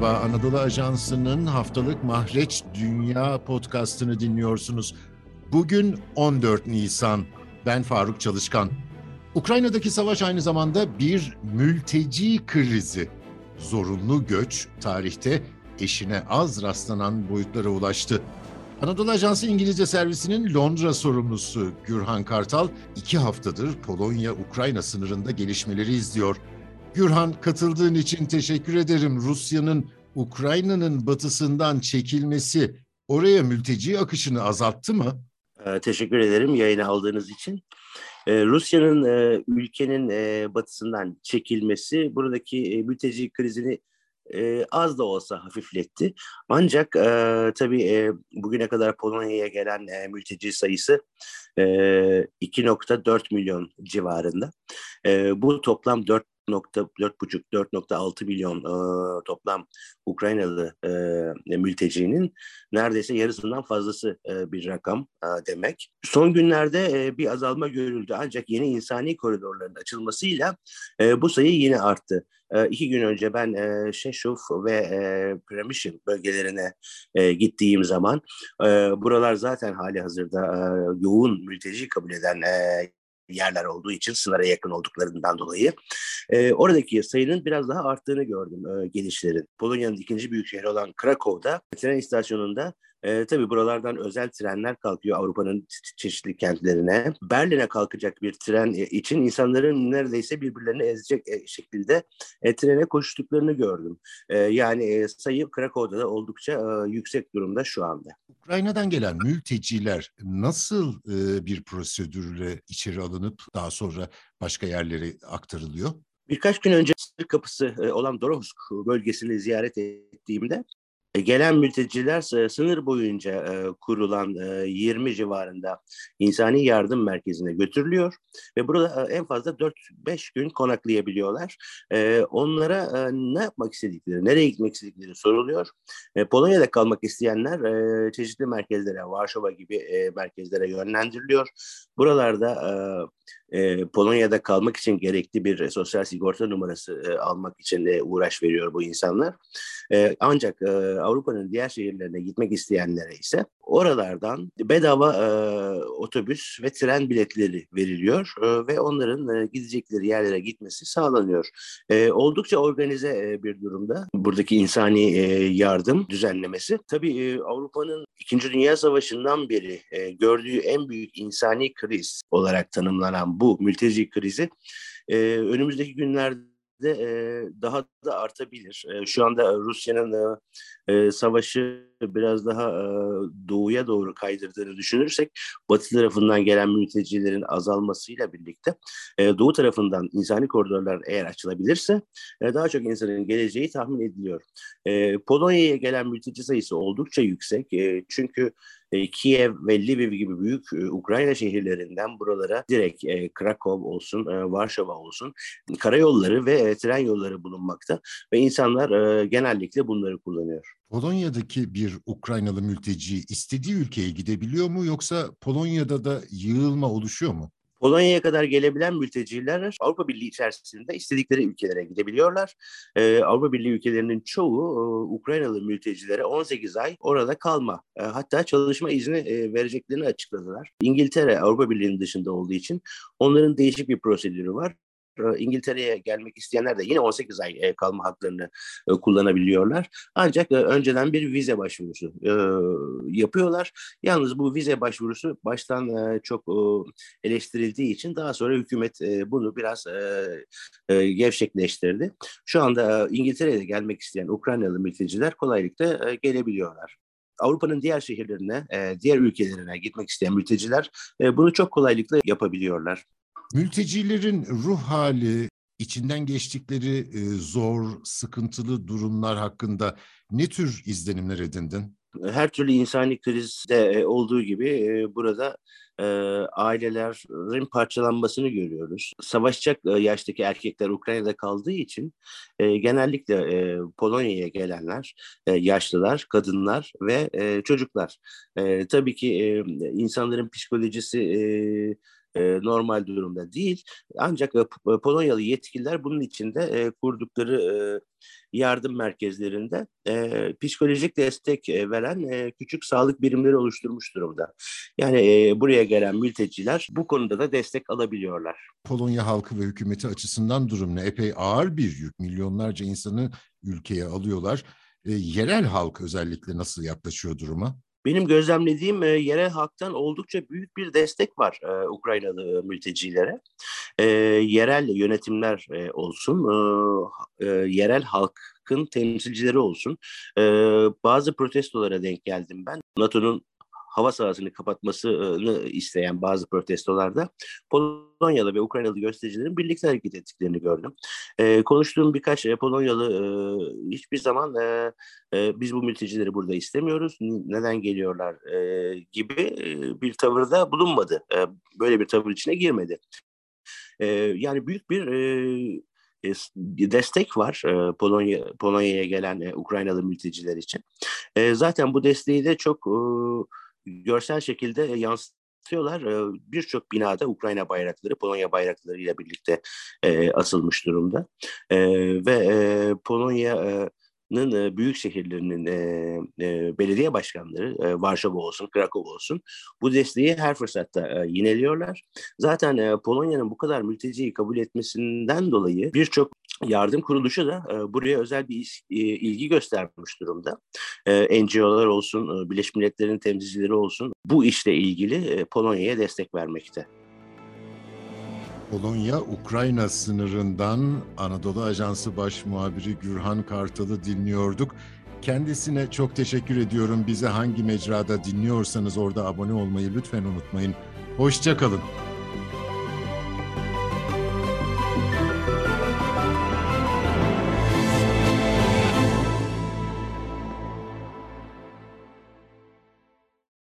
Merhaba, Anadolu Ajansı'nın haftalık Mahreç Dünya podcastını dinliyorsunuz. Bugün 14 Nisan. Ben Faruk Çalışkan. Ukrayna'daki savaş aynı zamanda bir mülteci krizi. Zorunlu göç tarihte eşine az rastlanan boyutlara ulaştı. Anadolu Ajansı İngilizce servisinin Londra sorumlusu Gürhan Kartal, iki haftadır Polonya-Ukrayna sınırında gelişmeleri izliyor. Gürhan katıldığın için teşekkür ederim. Rusya'nın Ukrayna'nın batısından çekilmesi oraya mülteci akışını azalttı mı? Ee, teşekkür ederim yayını aldığınız için. Ee, Rusya'nın e, ülkenin e, batısından çekilmesi buradaki e, mülteci krizini az da olsa hafifletti. Ancak e, tabii bugüne kadar Polonya'ya gelen mülteci sayısı e, 2.4 milyon civarında. Bu toplam 4 4,5-4,6 milyon e, toplam Ukraynalı e, mültecinin neredeyse yarısından fazlası e, bir rakam e, demek. Son günlerde e, bir azalma görüldü ancak yeni insani koridorların açılmasıyla e, bu sayı yine arttı. E, iki gün önce ben e, Şeşuf ve e, Premişin bölgelerine e, gittiğim zaman e, buralar zaten hali hazırda e, yoğun mülteci kabul eden e, yerler olduğu için sınıra yakın olduklarından dolayı e, oradaki sayının biraz daha arttığını gördüm e, gelişlerin. Polonya'nın ikinci büyük şehri olan Krakow'da tren istasyonunda e, tabii buralardan özel trenler kalkıyor Avrupa'nın çeşitli kentlerine. Berlin'e kalkacak bir tren için insanların neredeyse birbirlerini ezecek şekilde e, trene koştuklarını gördüm. E, yani e, sayı Krakow'da da oldukça e, yüksek durumda şu anda. Ukrayna'dan gelen mülteciler nasıl e, bir prosedürle içeri alınıp daha sonra başka yerlere aktarılıyor? Birkaç gün önce sınır kapısı e, olan Dorovsk bölgesini ziyaret ettiğimde gelen mülteciler e, sınır boyunca e, kurulan 20 civarında insani yardım merkezine götürülüyor ve burada en fazla 4-5 gün konaklayabiliyorlar. Onlara ne yapmak istedikleri, nereye gitmek istedikleri soruluyor. Polonya'da kalmak isteyenler çeşitli merkezlere, Varşova gibi merkezlere yönlendiriliyor. Buralarda Polonya'da kalmak için gerekli bir sosyal sigorta numarası almak için uğraş veriyor bu insanlar. Ancak Avrupa'nın diğer şehirlerine gitmek isteyenlere ise oralardan bedava e, otobüs ve tren biletleri veriliyor e, ve onların e, gidecekleri yerlere gitmesi sağlanıyor. E, oldukça organize e, bir durumda buradaki insani e, yardım düzenlemesi. Tabii e, Avrupa'nın İkinci Dünya Savaşı'ndan beri e, gördüğü en büyük insani kriz olarak tanımlanan bu mülteci krizi e, önümüzdeki günlerde de e, daha da artabilir. E, şu anda Rusya'nın e, savaşı biraz daha e, doğuya doğru kaydırdığını düşünürsek batı tarafından gelen mültecilerin azalmasıyla birlikte e, doğu tarafından insani koridorlar eğer açılabilirse e, daha çok insanın geleceği tahmin ediliyor. E, Polonya'ya gelen mülteci sayısı oldukça yüksek. E, çünkü e, Kiev ve Lviv gibi büyük e, Ukrayna şehirlerinden buralara direkt e, Krakow olsun, e, Varşova olsun karayolları ve tren yolları bulunmakta ve insanlar genellikle bunları kullanıyor. Polonya'daki bir Ukraynalı mülteci istediği ülkeye gidebiliyor mu yoksa Polonya'da da yığılma oluşuyor mu? Polonya'ya kadar gelebilen mülteciler Avrupa Birliği içerisinde istedikleri ülkelere gidebiliyorlar. Ee, Avrupa Birliği ülkelerinin çoğu e, Ukraynalı mültecilere 18 ay orada kalma e, hatta çalışma izni e, vereceklerini açıkladılar. İngiltere Avrupa Birliği'nin dışında olduğu için onların değişik bir prosedürü var. Ee, İngiltere'ye gelmek isteyenler de yine 18 ay e, kalma haklarını e, kullanabiliyorlar. Ancak e, önceden bir vize başvurusu yapıyorlar. Yalnız bu vize başvurusu baştan çok eleştirildiği için daha sonra hükümet bunu biraz gevşekleştirdi. Şu anda İngiltere'ye gelmek isteyen Ukraynalı mülteciler kolaylıkla gelebiliyorlar. Avrupa'nın diğer şehirlerine, diğer ülkelerine gitmek isteyen mülteciler bunu çok kolaylıkla yapabiliyorlar. Mültecilerin ruh hali, içinden geçtikleri e, zor, sıkıntılı durumlar hakkında ne tür izlenimler edindin? Her türlü insani krizde e, olduğu gibi e, burada ailelerin parçalanmasını görüyoruz. Savaşacak yaştaki erkekler Ukrayna'da kaldığı için genellikle Polonya'ya gelenler yaşlılar, kadınlar ve çocuklar. Tabii ki insanların psikolojisi e, normal durumda değil. Ancak e, Polonyalı yetkililer bunun içinde e, kurdukları e, yardım merkezlerinde e, psikolojik destek e, veren e, küçük sağlık birimleri oluşturmuş durumda. Yani e, buraya gelen mülteciler bu konuda da destek alabiliyorlar. Polonya halkı ve hükümeti açısından durum ne? Epey ağır bir yük. Milyonlarca insanı ülkeye alıyorlar. E, yerel halk özellikle nasıl yaklaşıyor duruma? Benim gözlemlediğim e, yerel halktan oldukça büyük bir destek var e, Ukraynalı mültecilere. E, yerel yönetimler e, olsun, e, e, yerel halkın temsilcileri olsun. E, bazı protestolara denk geldim ben. NATO'nun hava sahasını kapatmasını isteyen bazı protestolarda Polonyalı ve Ukraynalı göstericilerin birlikte hareket ettiklerini gördüm. E, konuştuğum birkaç e, Polonyalı e, hiçbir zaman e, e, biz bu mültecileri burada istemiyoruz, neden geliyorlar e, gibi e, bir tavırda bulunmadı. E, böyle bir tavır içine girmedi. E, yani büyük bir e, destek var e, Polonya Polonya'ya gelen e, Ukraynalı mülteciler için. Zaten bu desteği de çok görsel şekilde yansıtıyorlar. Birçok binada Ukrayna bayrakları Polonya bayrakları ile birlikte asılmış durumda. Ve Polonya büyük şehirlerinin belediye başkanları Varşova olsun, Krakow olsun bu desteği her fırsatta yineliyorlar. Zaten Polonya'nın bu kadar mülteciyi kabul etmesinden dolayı birçok yardım kuruluşu da e, buraya özel bir e, ilgi göstermiş durumda. E, NGO'lar olsun, e, Birleşmiş Milletler'in temsilcileri olsun bu işle ilgili e, Polonya'ya destek vermekte. Polonya, Ukrayna sınırından Anadolu Ajansı Baş Muhabiri Gürhan Kartal'ı dinliyorduk. Kendisine çok teşekkür ediyorum. Bize hangi mecrada dinliyorsanız orada abone olmayı lütfen unutmayın. Hoşçakalın.